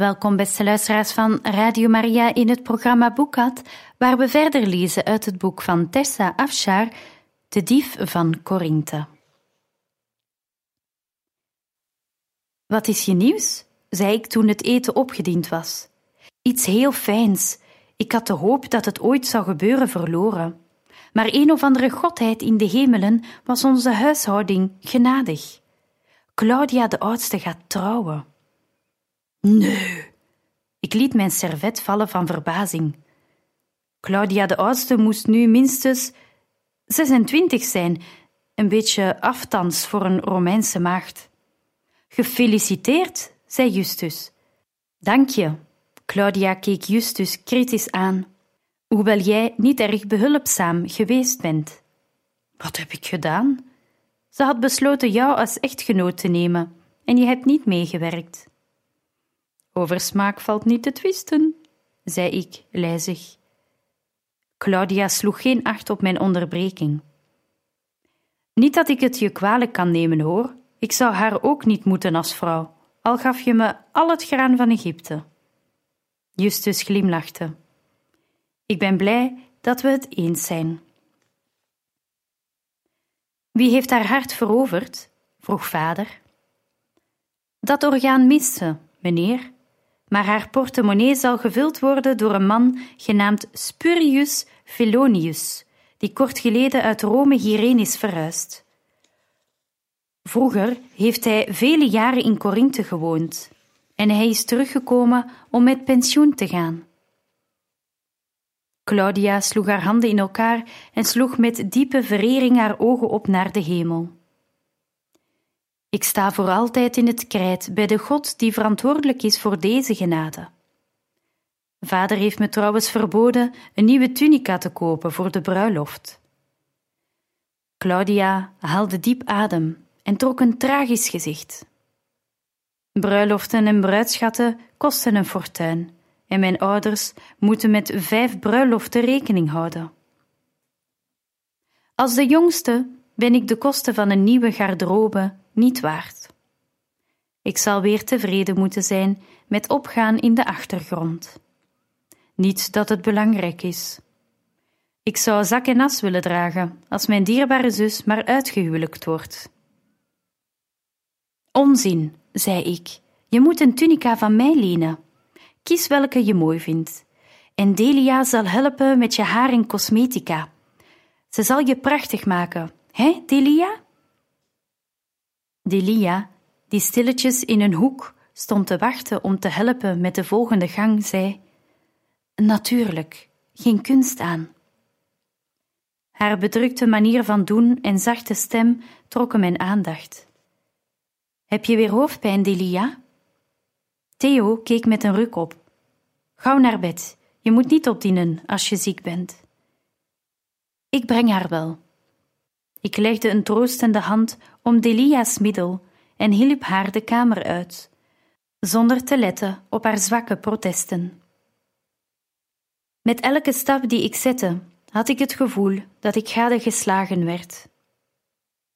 Welkom beste luisteraars van Radio Maria in het programma Boekat, waar we verder lezen uit het boek van Tessa Afshar, De dief van Korinthe. Wat is je nieuws? zei ik toen het eten opgediend was. Iets heel fijns. Ik had de hoop dat het ooit zou gebeuren verloren. Maar een of andere godheid in de hemelen was onze huishouding genadig. Claudia de oudste gaat trouwen. Nee. Ik liet mijn servet vallen van verbazing. Claudia de oudste moest nu minstens 26 zijn, een beetje aftans voor een Romeinse maagd. Gefeliciteerd, zei Justus. Dank je. Claudia keek Justus kritisch aan, hoewel jij niet erg behulpzaam geweest bent. Wat heb ik gedaan? Ze had besloten jou als echtgenoot te nemen en je hebt niet meegewerkt. Over smaak valt niet te twisten, zei ik lijzig. Claudia sloeg geen acht op mijn onderbreking. Niet dat ik het je kwalijk kan nemen, hoor. Ik zou haar ook niet moeten als vrouw, al gaf je me al het graan van Egypte. Justus glimlachte. Ik ben blij dat we het eens zijn. Wie heeft haar hart veroverd? vroeg vader. Dat orgaan mist ze, meneer, maar haar portemonnee zal gevuld worden door een man genaamd Spurius Felonius, die kort geleden uit Rome hierheen is verhuisd. Vroeger heeft hij vele jaren in Korinthe gewoond en hij is teruggekomen om met pensioen te gaan. Claudia sloeg haar handen in elkaar en sloeg met diepe verering haar ogen op naar de hemel. Ik sta voor altijd in het krijt bij de God die verantwoordelijk is voor deze genade. Vader heeft me trouwens verboden een nieuwe tunica te kopen voor de bruiloft. Claudia haalde diep adem en trok een tragisch gezicht. Bruiloften en bruidschatten kosten een fortuin, en mijn ouders moeten met vijf bruiloften rekening houden. Als de jongste ben ik de kosten van een nieuwe garderobe niet waard. Ik zal weer tevreden moeten zijn met opgaan in de achtergrond. Niet dat het belangrijk is. Ik zou zak en as willen dragen als mijn dierbare zus maar uitgehuwelijkt wordt. Onzin, zei ik. Je moet een tunica van mij lenen. Kies welke je mooi vindt. En Delia zal helpen met je haar en cosmetica. Ze zal je prachtig maken, hè, Delia? Delia, die stilletjes in een hoek stond te wachten om te helpen met de volgende gang, zei: Natuurlijk, geen kunst aan. Haar bedrukte manier van doen en zachte stem trokken mijn aandacht. Heb je weer hoofdpijn, Delia? Theo keek met een ruk op. Gauw naar bed. Je moet niet opdienen als je ziek bent. Ik breng haar wel. Ik legde een troostende hand om Delia's middel en hielp haar de kamer uit, zonder te letten op haar zwakke protesten. Met elke stap die ik zette, had ik het gevoel dat ik gadegeslagen werd.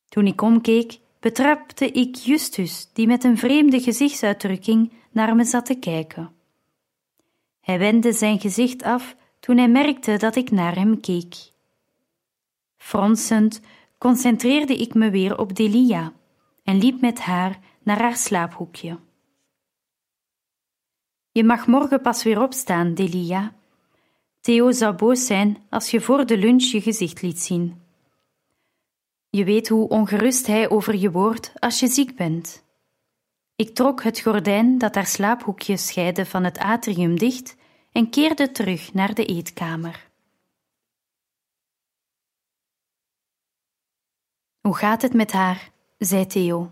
Toen ik omkeek, betrapte ik Justus, die met een vreemde gezichtsuitdrukking naar me zat te kijken. Hij wendde zijn gezicht af toen hij merkte dat ik naar hem keek. Fronsend concentreerde ik me weer op Delia en liep met haar naar haar slaaphoekje. Je mag morgen pas weer opstaan, Delia. Theo zou boos zijn als je voor de lunch je gezicht liet zien. Je weet hoe ongerust hij over je wordt als je ziek bent. Ik trok het gordijn dat haar slaaphoekje scheidde van het atrium dicht en keerde terug naar de eetkamer. Hoe gaat het met haar? zei Theo.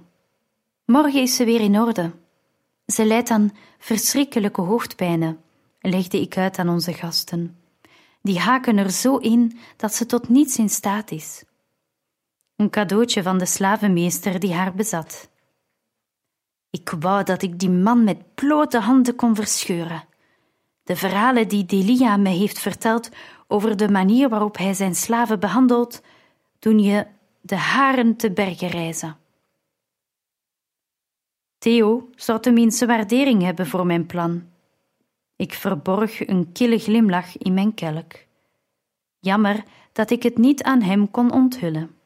Morgen is ze weer in orde. Ze lijdt aan verschrikkelijke hoofdpijnen, legde ik uit aan onze gasten. Die haken er zo in dat ze tot niets in staat is. Een cadeautje van de slavenmeester die haar bezat. Ik wou dat ik die man met blote handen kon verscheuren. De verhalen die Delia me heeft verteld over de manier waarop hij zijn slaven behandelt, doen je de haren te bergen reizen. Theo zou tenminste waardering hebben voor mijn plan. Ik verborg een kille glimlach in mijn kelk. Jammer dat ik het niet aan hem kon onthullen.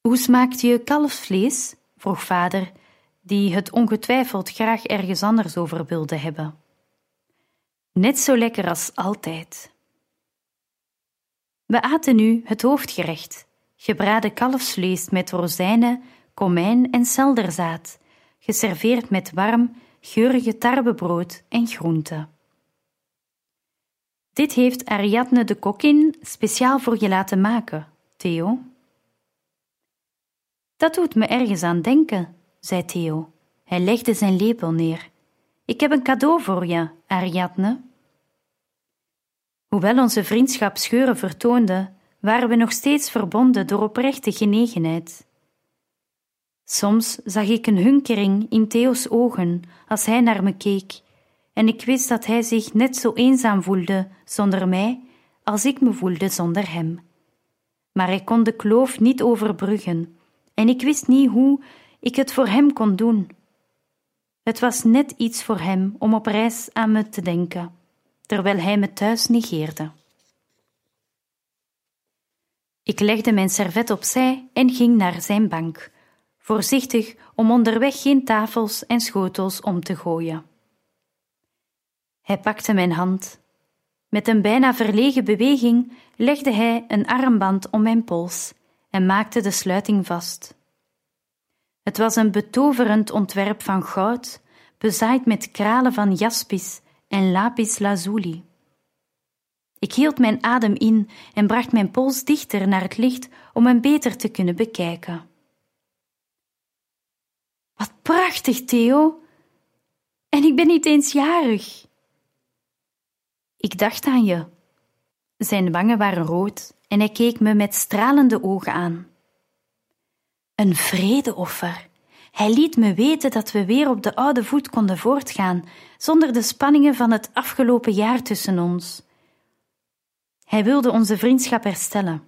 Hoe smaakt je kalfsvlees? vroeg vader, die het ongetwijfeld graag ergens anders over wilde hebben. Net zo lekker als altijd. We aten nu het hoofdgerecht, gebraden kalfsvlees met rozijnen, komijn en selderzaad, geserveerd met warm, geurige tarwebrood en groenten. Dit heeft Ariadne de kokkin speciaal voor je laten maken, Theo. Dat doet me ergens aan denken, zei Theo. Hij legde zijn lepel neer. Ik heb een cadeau voor je, Ariadne. Hoewel onze vriendschap scheuren vertoonde, waren we nog steeds verbonden door oprechte genegenheid. Soms zag ik een hunkering in Theo's ogen als hij naar me keek, en ik wist dat hij zich net zo eenzaam voelde zonder mij als ik me voelde zonder hem. Maar hij kon de kloof niet overbruggen, en ik wist niet hoe ik het voor hem kon doen. Het was net iets voor hem om op reis aan me te denken, terwijl hij me thuis negeerde. Ik legde mijn servet opzij en ging naar zijn bank, voorzichtig om onderweg geen tafels en schotels om te gooien. Hij pakte mijn hand. Met een bijna verlegen beweging legde hij een armband om mijn pols en maakte de sluiting vast. Het was een betoverend ontwerp van goud, bezaaid met kralen van jaspis en lapis lazuli. Ik hield mijn adem in en bracht mijn pols dichter naar het licht om hem beter te kunnen bekijken. Wat prachtig, Theo! En ik ben niet eens jarig. Ik dacht aan je. Zijn wangen waren rood en hij keek me met stralende ogen aan. Een vredeoffer. Hij liet me weten dat we weer op de oude voet konden voortgaan, zonder de spanningen van het afgelopen jaar tussen ons. Hij wilde onze vriendschap herstellen.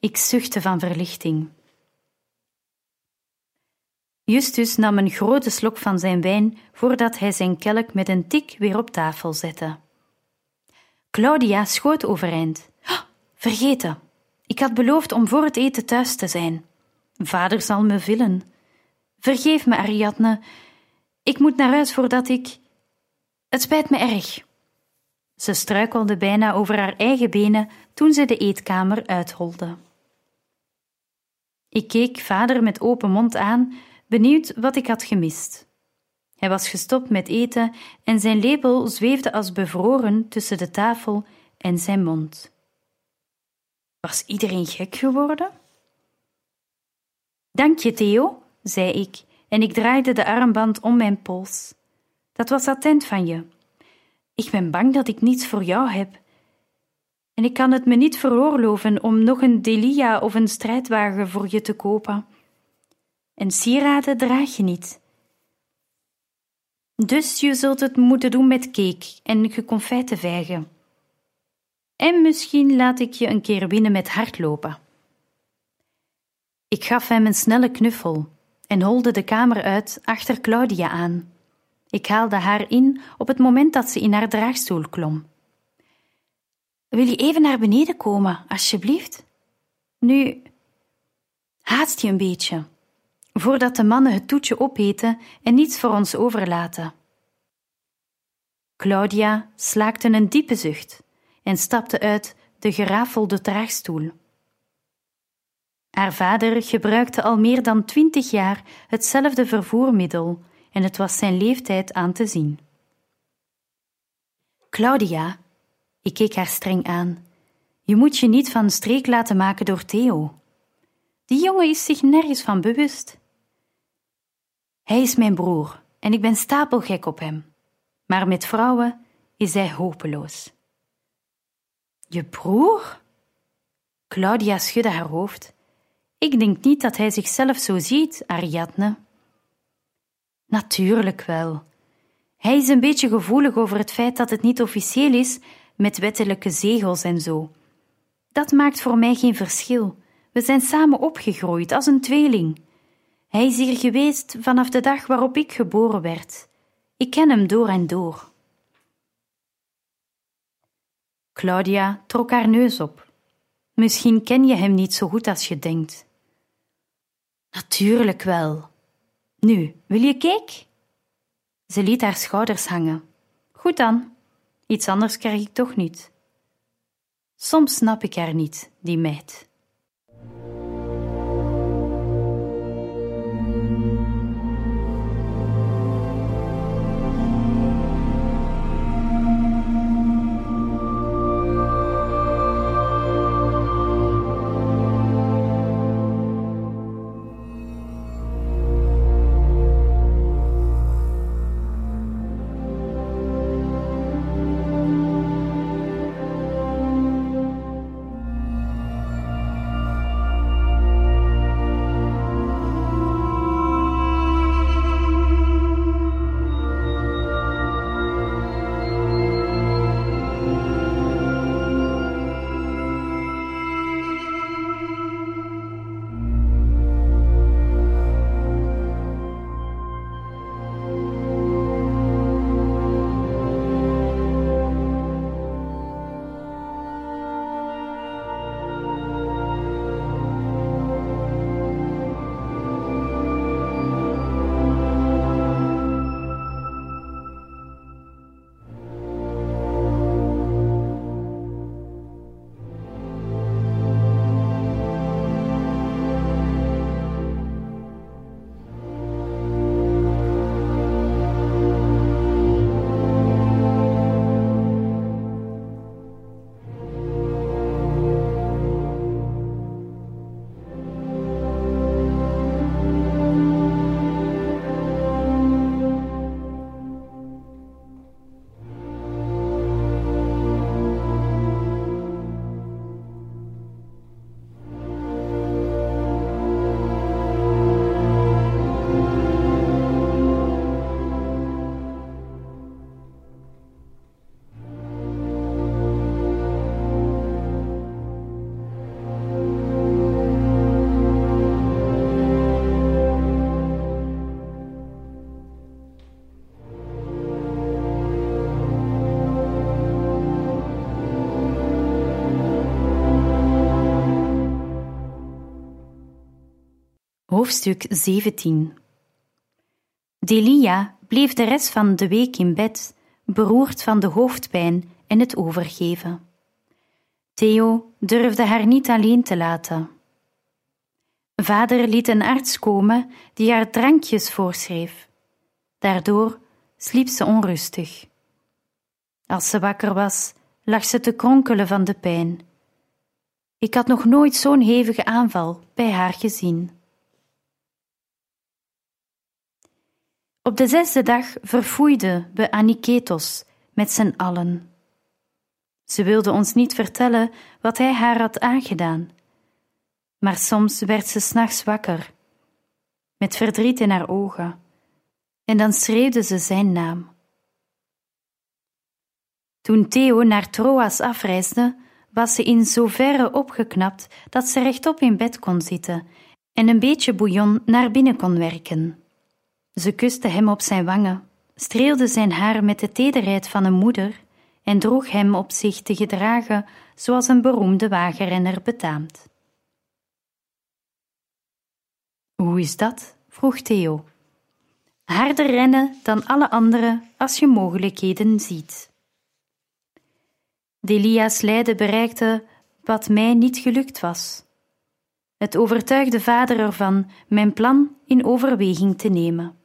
Ik zuchtte van verlichting. Justus nam een grote slok van zijn wijn voordat hij zijn kelk met een tik weer op tafel zette. Claudia schoot overeind. Oh, vergeten. Ik had beloofd om voor het eten thuis te zijn. Vader zal me villen. Vergeef me, Ariadne. Ik moet naar huis voordat ik. Het spijt me erg. Ze struikelde bijna over haar eigen benen toen ze de eetkamer uitholde. Ik keek vader met open mond aan, benieuwd wat ik had gemist. Hij was gestopt met eten en zijn lepel zweefde als bevroren tussen de tafel en zijn mond. Was iedereen gek geworden? Dank je, Theo, zei ik, en ik draaide de armband om mijn pols. Dat was attent van je. Ik ben bang dat ik niets voor jou heb. En ik kan het me niet veroorloven om nog een delia of een strijdwagen voor je te kopen. En sieraden draag je niet. Dus je zult het moeten doen met cake en geconfijte vijgen. En misschien laat ik je een keer binnen met hardlopen. Ik gaf hem een snelle knuffel en holde de kamer uit achter Claudia aan. Ik haalde haar in op het moment dat ze in haar draagstoel klom. Wil je even naar beneden komen, alsjeblieft? Nu, haast je een beetje, voordat de mannen het toetje opeten en niets voor ons overlaten. Claudia slaakte een diepe zucht en stapte uit de gerafelde draagstoel. Haar vader gebruikte al meer dan twintig jaar hetzelfde vervoermiddel en het was zijn leeftijd aan te zien. Claudia, ik keek haar streng aan, Je moet je niet van streek laten maken door Theo. Die jongen is zich nergens van bewust. Hij is mijn broer en ik ben stapelgek op hem. Maar met vrouwen is hij hopeloos. Je broer? Claudia schudde haar hoofd. Ik denk niet dat hij zichzelf zo ziet, Ariadne. Natuurlijk wel. Hij is een beetje gevoelig over het feit dat het niet officieel is met wettelijke zegels en zo. Dat maakt voor mij geen verschil. We zijn samen opgegroeid als een tweeling. Hij is hier geweest vanaf de dag waarop ik geboren werd. Ik ken hem door en door. Claudia trok haar neus op. Misschien ken je hem niet zo goed als je denkt. Natuurlijk wel. Nu, wil je cake? Ze liet haar schouders hangen. Goed dan, iets anders krijg ik toch niet. Soms snap ik haar niet, die meid. Hoofdstuk 17 Delia bleef de rest van de week in bed, beroerd van de hoofdpijn en het overgeven. Theo durfde haar niet alleen te laten. Vader liet een arts komen die haar drankjes voorschreef. Daardoor sliep ze onrustig. Als ze wakker was, lag ze te kronkelen van de pijn. Ik had nog nooit zo'n hevige aanval bij haar gezien. Op de zesde dag verfoeide we Aniketos met z'n allen. Ze wilde ons niet vertellen wat hij haar had aangedaan, maar soms werd ze s'nachts wakker, met verdriet in haar ogen, en dan schreeuwde ze zijn naam. Toen Theo naar Troas afreisde, was ze in zoverre opgeknapt dat ze rechtop in bed kon zitten en een beetje bouillon naar binnen kon werken. Ze kuste hem op zijn wangen, streelde zijn haar met de tederheid van een moeder en droeg hem op zich te gedragen zoals een beroemde wagenrenner betaamt. Hoe is dat? vroeg Theo. Harder rennen dan alle anderen als je mogelijkheden ziet. Delia's lijden bereikte wat mij niet gelukt was. Het overtuigde vader ervan mijn plan in overweging te nemen.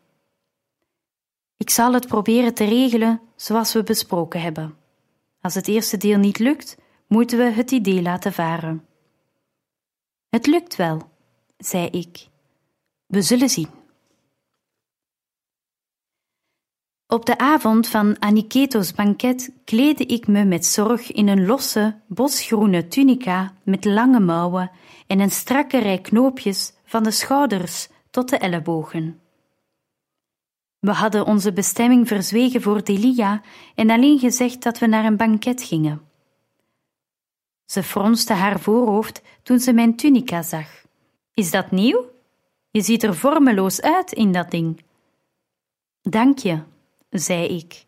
Ik zal het proberen te regelen zoals we besproken hebben. Als het eerste deel niet lukt, moeten we het idee laten varen. Het lukt wel, zei ik. We zullen zien. Op de avond van Aniketo's banket kleedde ik me met zorg in een losse, bosgroene tunica met lange mouwen en een strakke rij knoopjes van de schouders tot de ellebogen. We hadden onze bestemming verzwegen voor Delia en alleen gezegd dat we naar een banket gingen. Ze fronste haar voorhoofd toen ze mijn tunica zag. Is dat nieuw? Je ziet er vormeloos uit in dat ding. Dank je, zei ik.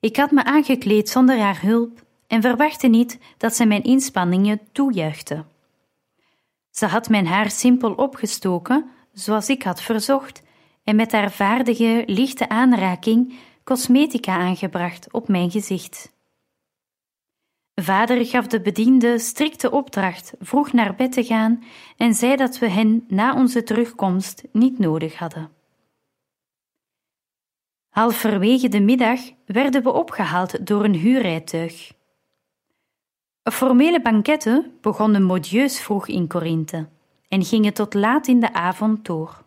Ik had me aangekleed zonder haar hulp en verwachtte niet dat ze mijn inspanningen toejuichte. Ze had mijn haar simpel opgestoken, zoals ik had verzocht, en met haar vaardige, lichte aanraking cosmetica aangebracht op mijn gezicht. Vader gaf de bediende strikte opdracht vroeg naar bed te gaan en zei dat we hen na onze terugkomst niet nodig hadden. Halverwege de middag werden we opgehaald door een huurrijtuig. Formele banketten begonnen modieus vroeg in Korinthe en gingen tot laat in de avond door.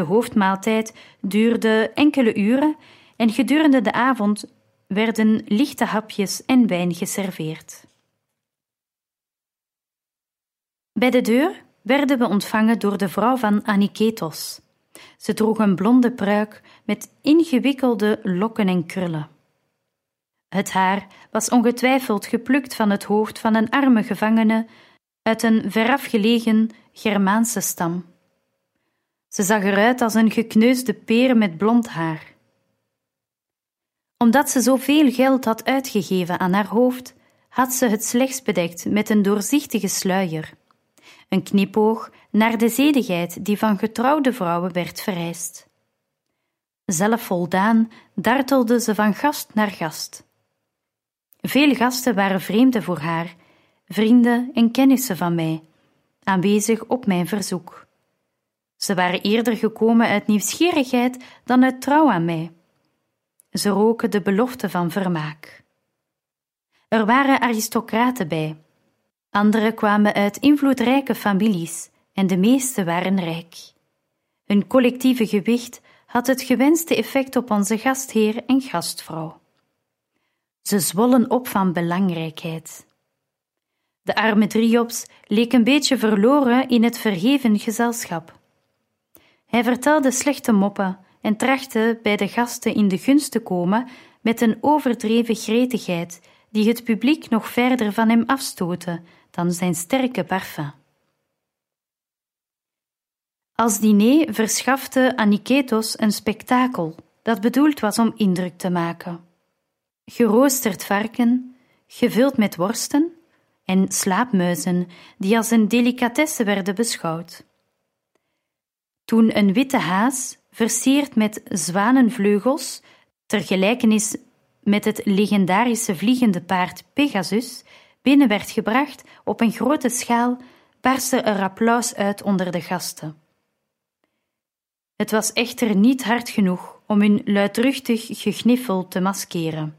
De hoofdmaaltijd duurde enkele uren en gedurende de avond werden lichte hapjes en wijn geserveerd. Bij de deur werden we ontvangen door de vrouw van Aniketos. Ze droeg een blonde pruik met ingewikkelde lokken en krullen. Het haar was ongetwijfeld geplukt van het hoofd van een arme gevangene uit een verafgelegen Germaanse stam. Ze zag eruit als een gekneusde peer met blond haar. Omdat ze zoveel geld had uitgegeven aan haar hoofd, had ze het slechts bedekt met een doorzichtige sluier, een knipoog naar de zedigheid die van getrouwde vrouwen werd vereist. Zelf voldaan dartelde ze van gast naar gast. Veel gasten waren vreemden voor haar, vrienden en kennissen van mij, aanwezig op mijn verzoek. Ze waren eerder gekomen uit nieuwsgierigheid dan uit trouw aan mij. Ze roken de belofte van vermaak. Er waren aristocraten bij. Anderen kwamen uit invloedrijke families en de meeste waren rijk. Hun collectieve gewicht had het gewenste effect op onze gastheer en gastvrouw. Ze zwollen op van belangrijkheid. De arme Driops leek een beetje verloren in het verheven gezelschap. Hij vertelde slechte moppen en trachtte bij de gasten in de gunst te komen met een overdreven gretigheid die het publiek nog verder van hem afstootte dan zijn sterke parfum. Als diner verschafte Aniketos een spektakel dat bedoeld was om indruk te maken. Geroosterd varken, gevuld met worsten en slaapmuizen die als een delicatesse werden beschouwd. Toen een witte haas, versierd met zwanenvleugels, ter gelijkenis met het legendarische vliegende paard Pegasus, binnen werd gebracht op een grote schaal, barstte er applaus uit onder de gasten. Het was echter niet hard genoeg om hun luidruchtig gegniffel te maskeren.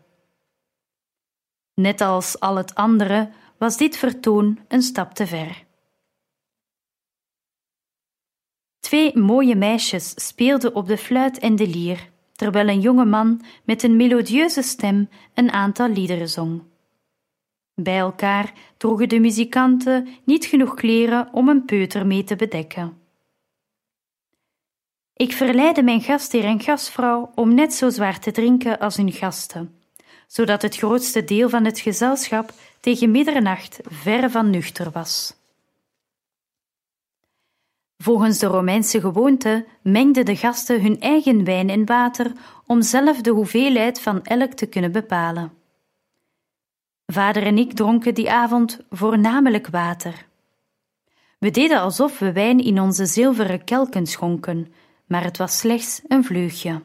Net als al het andere was dit vertoon een stap te ver. Twee mooie meisjes speelden op de fluit en de lier, terwijl een jonge man met een melodieuze stem een aantal liederen zong. Bij elkaar droegen de muzikanten niet genoeg kleren om een peuter mee te bedekken. Ik verleidde mijn gastheer en gastvrouw om net zo zwaar te drinken als hun gasten, zodat het grootste deel van het gezelschap tegen middernacht verre van nuchter was. Volgens de Romeinse gewoonte mengden de gasten hun eigen wijn en water om zelf de hoeveelheid van elk te kunnen bepalen. Vader en ik dronken die avond voornamelijk water. We deden alsof we wijn in onze zilveren kelken schonken, maar het was slechts een vleugje.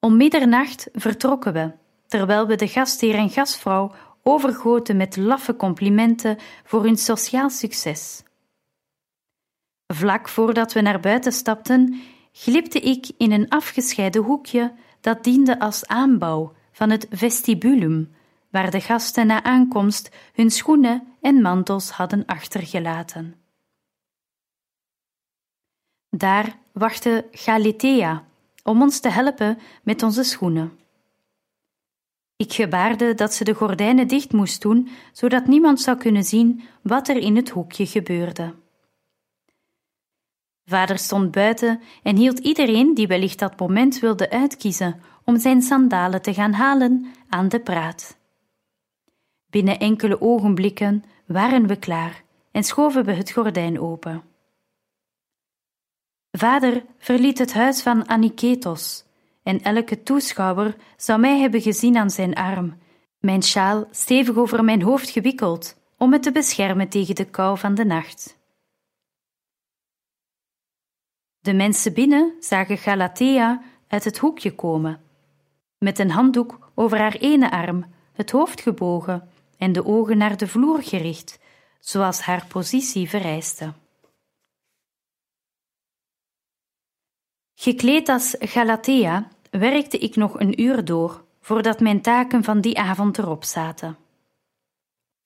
Om middernacht vertrokken we, terwijl we de gastheer en gastvrouw overgoten met laffe complimenten voor hun sociaal succes. Vlak voordat we naar buiten stapten, glipte ik in een afgescheiden hoekje dat diende als aanbouw van het vestibulum, waar de gasten na aankomst hun schoenen en mantels hadden achtergelaten. Daar wachtte Galatea om ons te helpen met onze schoenen. Ik gebaarde dat ze de gordijnen dicht moest doen, zodat niemand zou kunnen zien wat er in het hoekje gebeurde. Vader stond buiten en hield iedereen die wellicht dat moment wilde uitkiezen om zijn sandalen te gaan halen aan de praat. Binnen enkele ogenblikken waren we klaar en schoven we het gordijn open. Vader verliet het huis van Aniketos en elke toeschouwer zou mij hebben gezien aan zijn arm, mijn sjaal stevig over mijn hoofd gewikkeld, om me te beschermen tegen de kou van de nacht. De mensen binnen zagen Galatea uit het hoekje komen, met een handdoek over haar ene arm, het hoofd gebogen en de ogen naar de vloer gericht, zoals haar positie vereiste. Gekleed als Galatea werkte ik nog een uur door voordat mijn taken van die avond erop zaten.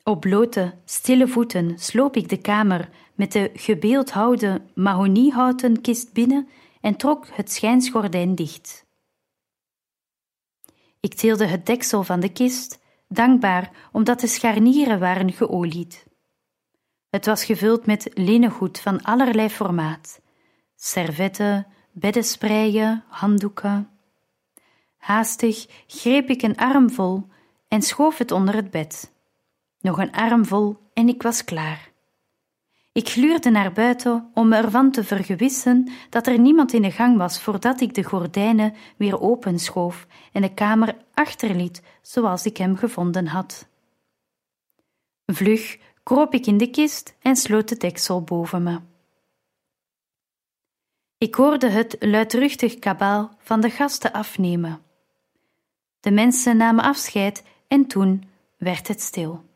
Op blote, stille voeten sloop ik de kamer met de gebeeldhouwde mahoniehouten kist binnen en trok het schijnsgordijn dicht. Ik tilde het deksel van de kist, dankbaar omdat de scharnieren waren geolied. Het was gevuld met linnengoed van allerlei formaat: servetten, beddenspreien, handdoeken. Haastig greep ik een armvol en schoof het onder het bed. Nog een armvol en ik was klaar. Ik gluurde naar buiten om me ervan te vergewissen dat er niemand in de gang was voordat ik de gordijnen weer openschoof en de kamer achterliet zoals ik hem gevonden had. Vlug kroop ik in de kist en sloot de deksel boven me. Ik hoorde het luidruchtig kabaal van de gasten afnemen. De mensen namen afscheid en toen werd het stil.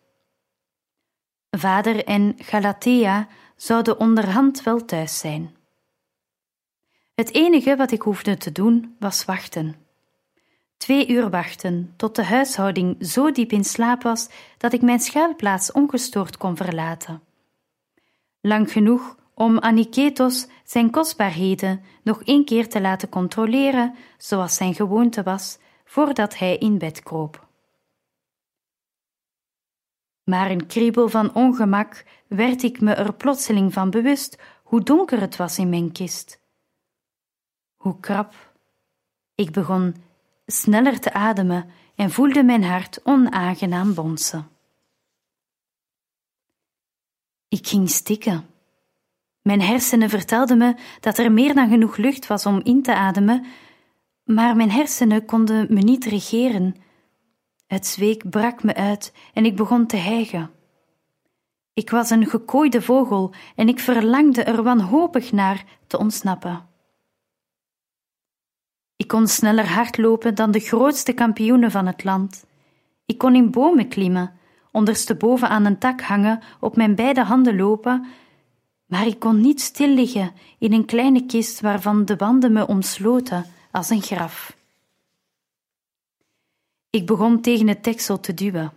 Vader en Galatea zouden onderhand wel thuis zijn. Het enige wat ik hoefde te doen was wachten. Twee uur wachten tot de huishouding zo diep in slaap was dat ik mijn schuilplaats ongestoord kon verlaten. Lang genoeg om Aniketos zijn kostbaarheden nog een keer te laten controleren, zoals zijn gewoonte was, voordat hij in bed kroop. Maar een kriebel van ongemak werd ik me er plotseling van bewust hoe donker het was in mijn kist. Hoe krap. Ik begon sneller te ademen en voelde mijn hart onaangenaam bonsen. Ik ging stikken. Mijn hersenen vertelden me dat er meer dan genoeg lucht was om in te ademen, maar mijn hersenen konden me niet regeren. Het zweek brak me uit en ik begon te hijgen. Ik was een gekooide vogel en ik verlangde er wanhopig naar te ontsnappen. Ik kon sneller hardlopen dan de grootste kampioenen van het land. Ik kon in bomen klimmen, ondersteboven aan een tak hangen, op mijn beide handen lopen maar ik kon niet stil liggen in een kleine kist waarvan de wanden me omsloten als een graf. Ik begon tegen het deksel te duwen.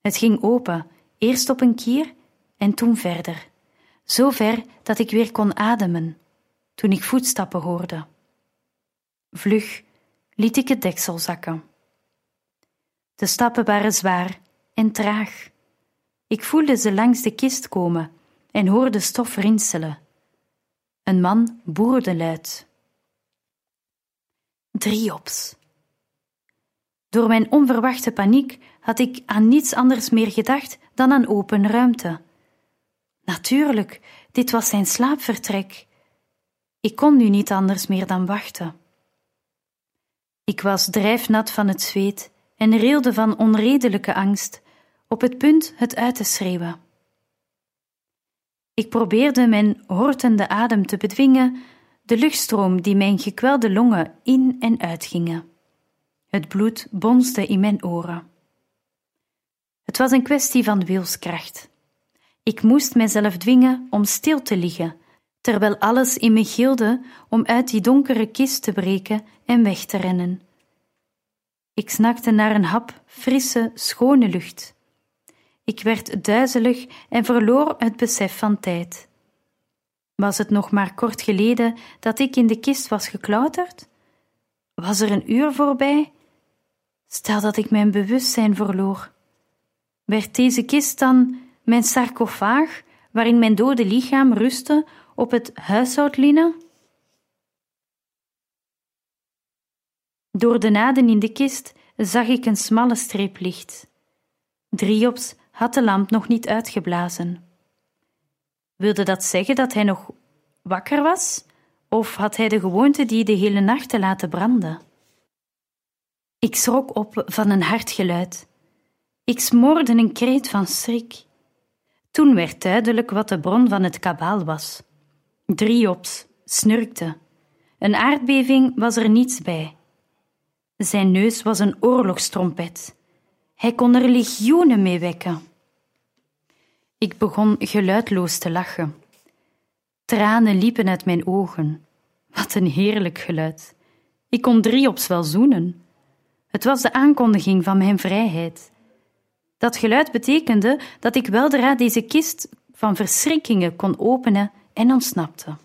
Het ging open, eerst op een kier en toen verder, zo ver dat ik weer kon ademen, toen ik voetstappen hoorde. Vlug liet ik het deksel zakken. De stappen waren zwaar en traag. Ik voelde ze langs de kist komen en hoorde stof rinselen. Een man boerde luid. Driops. Door mijn onverwachte paniek had ik aan niets anders meer gedacht dan aan open ruimte. Natuurlijk, dit was zijn slaapvertrek. Ik kon nu niet anders meer dan wachten. Ik was drijfnat van het zweet en rilde van onredelijke angst, op het punt het uit te schreeuwen. Ik probeerde mijn hortende adem te bedwingen, de luchtstroom die mijn gekwelde longen in en uitgingen. Het bloed bonsde in mijn oren. Het was een kwestie van wilskracht. Ik moest mijzelf dwingen om stil te liggen, terwijl alles in me gilde om uit die donkere kist te breken en weg te rennen. Ik snakte naar een hap frisse, schone lucht. Ik werd duizelig en verloor het besef van tijd. Was het nog maar kort geleden dat ik in de kist was geklauterd? Was er een uur voorbij? Stel dat ik mijn bewustzijn verloor. Werd deze kist dan mijn sarcofaag, waarin mijn dode lichaam rustte op het huishoudlinnen? Door de naden in de kist zag ik een smalle streep licht. Driops had de lamp nog niet uitgeblazen. Wilde dat zeggen dat hij nog wakker was? Of had hij de gewoonte die de hele nacht te laten branden? Ik schrok op van een hard geluid. Ik smoorde een kreet van schrik. Toen werd duidelijk wat de bron van het kabaal was. Driops snurkte. Een aardbeving was er niets bij. Zijn neus was een oorlogstrompet. Hij kon er legioenen mee wekken. Ik begon geluidloos te lachen. Tranen liepen uit mijn ogen. Wat een heerlijk geluid. Ik kon Driops wel zoenen. Het was de aankondiging van mijn vrijheid. Dat geluid betekende dat ik weldra deze kist van verschrikkingen kon openen en ontsnapte.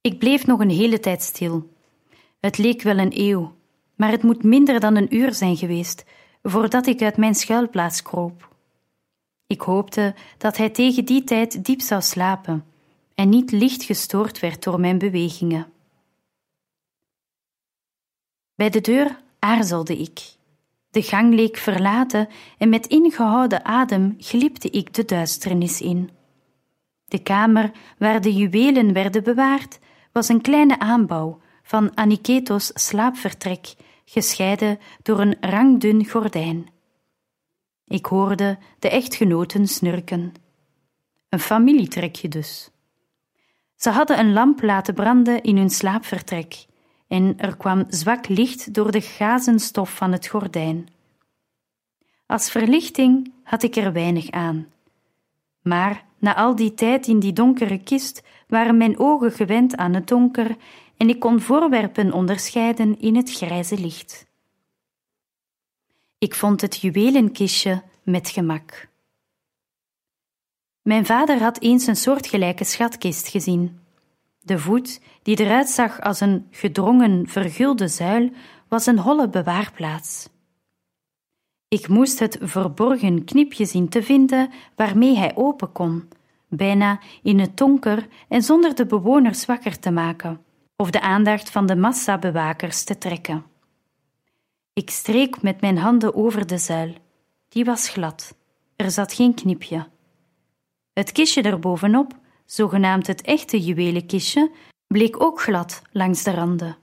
Ik bleef nog een hele tijd stil. Het leek wel een eeuw, maar het moet minder dan een uur zijn geweest voordat ik uit mijn schuilplaats kroop. Ik hoopte dat hij tegen die tijd diep zou slapen en niet licht gestoord werd door mijn bewegingen. Bij de deur aarzelde ik. De gang leek verlaten en met ingehouden adem glipte ik de duisternis in. De kamer waar de juwelen werden bewaard was een kleine aanbouw van Aniketos slaapvertrek, gescheiden door een rangdun gordijn. Ik hoorde de echtgenoten snurken. Een familietrekje dus. Ze hadden een lamp laten branden in hun slaapvertrek en er kwam zwak licht door de gazenstof van het gordijn. Als verlichting had ik er weinig aan. Maar na al die tijd in die donkere kist waren mijn ogen gewend aan het donker en ik kon voorwerpen onderscheiden in het grijze licht. Ik vond het juwelenkistje met gemak. Mijn vader had eens een soortgelijke schatkist gezien. De voet, die eruit zag als een gedrongen, vergulde zuil, was een holle bewaarplaats. Ik moest het verborgen knipje zien te vinden waarmee hij open kon, bijna in het donker en zonder de bewoners wakker te maken of de aandacht van de massabewakers te trekken. Ik streek met mijn handen over de zuil. Die was glad. Er zat geen knipje. Het kistje erbovenop, zogenaamd het echte juwelenkistje, bleek ook glad langs de randen.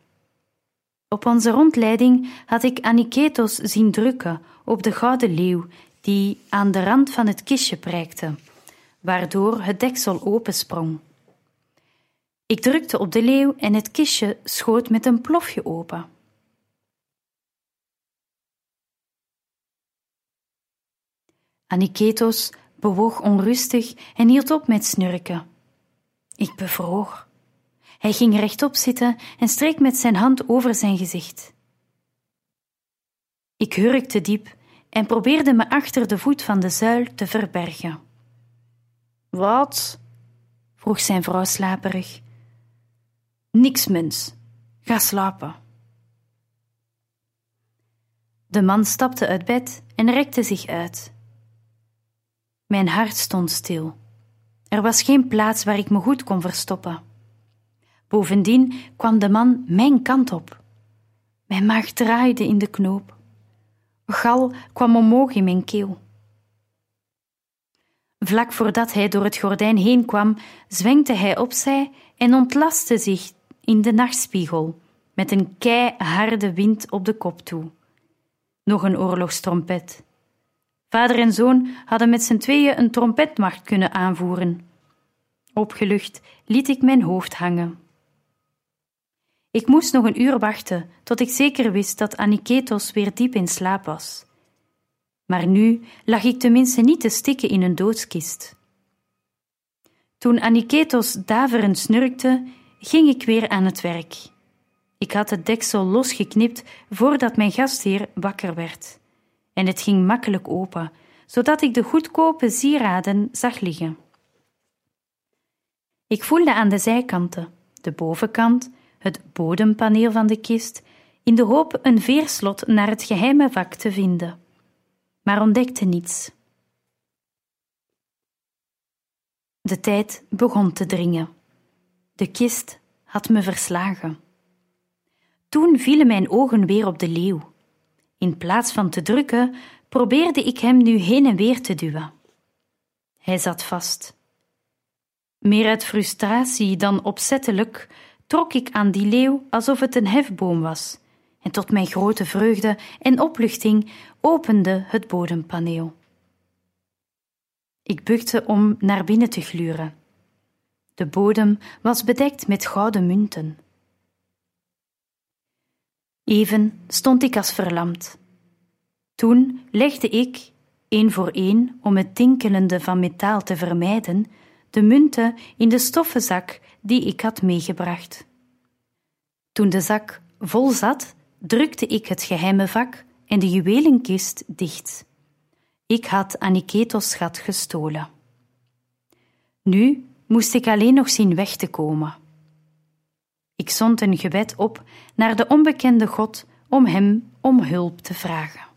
Op onze rondleiding had ik Aniketos zien drukken op de gouden leeuw die aan de rand van het kistje prijkte, waardoor het deksel opensprong. Ik drukte op de leeuw en het kistje schoot met een plofje open. Aniketos bewoog onrustig en hield op met snurken. Ik bevroor. Hij ging rechtop zitten en streek met zijn hand over zijn gezicht. Ik hurkte diep en probeerde me achter de voet van de zuil te verbergen. Wat? vroeg zijn vrouw slaperig. Niks, mens. Ga slapen. De man stapte uit bed en rekte zich uit. Mijn hart stond stil. Er was geen plaats waar ik me goed kon verstoppen. Bovendien kwam de man mijn kant op. Mijn maag draaide in de knoop. Gal kwam omhoog in mijn keel. Vlak voordat hij door het gordijn heen kwam, zwenkte hij opzij en ontlastte zich in de nachtspiegel, met een keiharde wind op de kop toe. Nog een oorlogstrompet. Vader en zoon hadden met z'n tweeën een trompetmacht kunnen aanvoeren. Opgelucht liet ik mijn hoofd hangen. Ik moest nog een uur wachten tot ik zeker wist dat Aniketos weer diep in slaap was. Maar nu lag ik tenminste niet te stikken in een doodskist. Toen Aniketos daverend snurkte, ging ik weer aan het werk. Ik had het deksel losgeknipt voordat mijn gastheer wakker werd. En het ging makkelijk open, zodat ik de goedkope sieraden zag liggen. Ik voelde aan de zijkanten, de bovenkant, het bodempaneel van de kist, in de hoop een veerslot naar het geheime vak te vinden, maar ontdekte niets. De tijd begon te dringen. De kist had me verslagen. Toen vielen mijn ogen weer op de leeuw. In plaats van te drukken, probeerde ik hem nu heen en weer te duwen. Hij zat vast. Meer uit frustratie dan opzettelijk trok ik aan die leeuw alsof het een hefboom was, en tot mijn grote vreugde en opluchting opende het bodempaneel. Ik bukte om naar binnen te gluren. De bodem was bedekt met gouden munten. Even stond ik als verlamd. Toen legde ik, één voor één, om het tinkelende van metaal te vermijden, de munten in de stoffen zak die ik had meegebracht. Toen de zak vol zat, drukte ik het geheime vak en de juwelenkist dicht. Ik had Aniketos schat gestolen. Nu moest ik alleen nog zien weg te komen. Ik zond een gebed op naar de onbekende God om hem om hulp te vragen.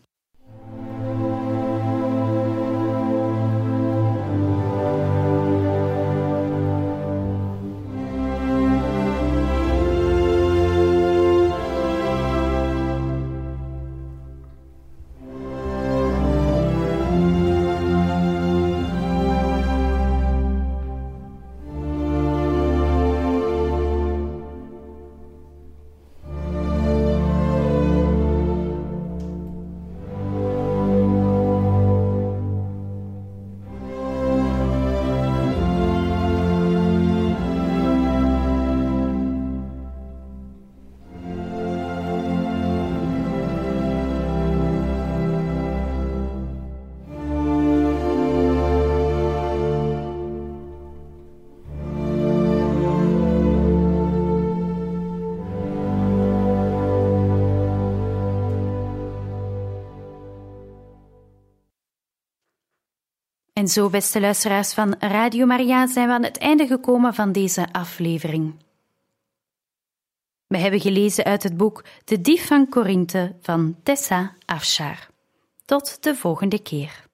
Zo, beste luisteraars van Radio Maria, zijn we aan het einde gekomen van deze aflevering. We hebben gelezen uit het boek De Dief van Corinthe van Tessa Afshar. Tot de volgende keer.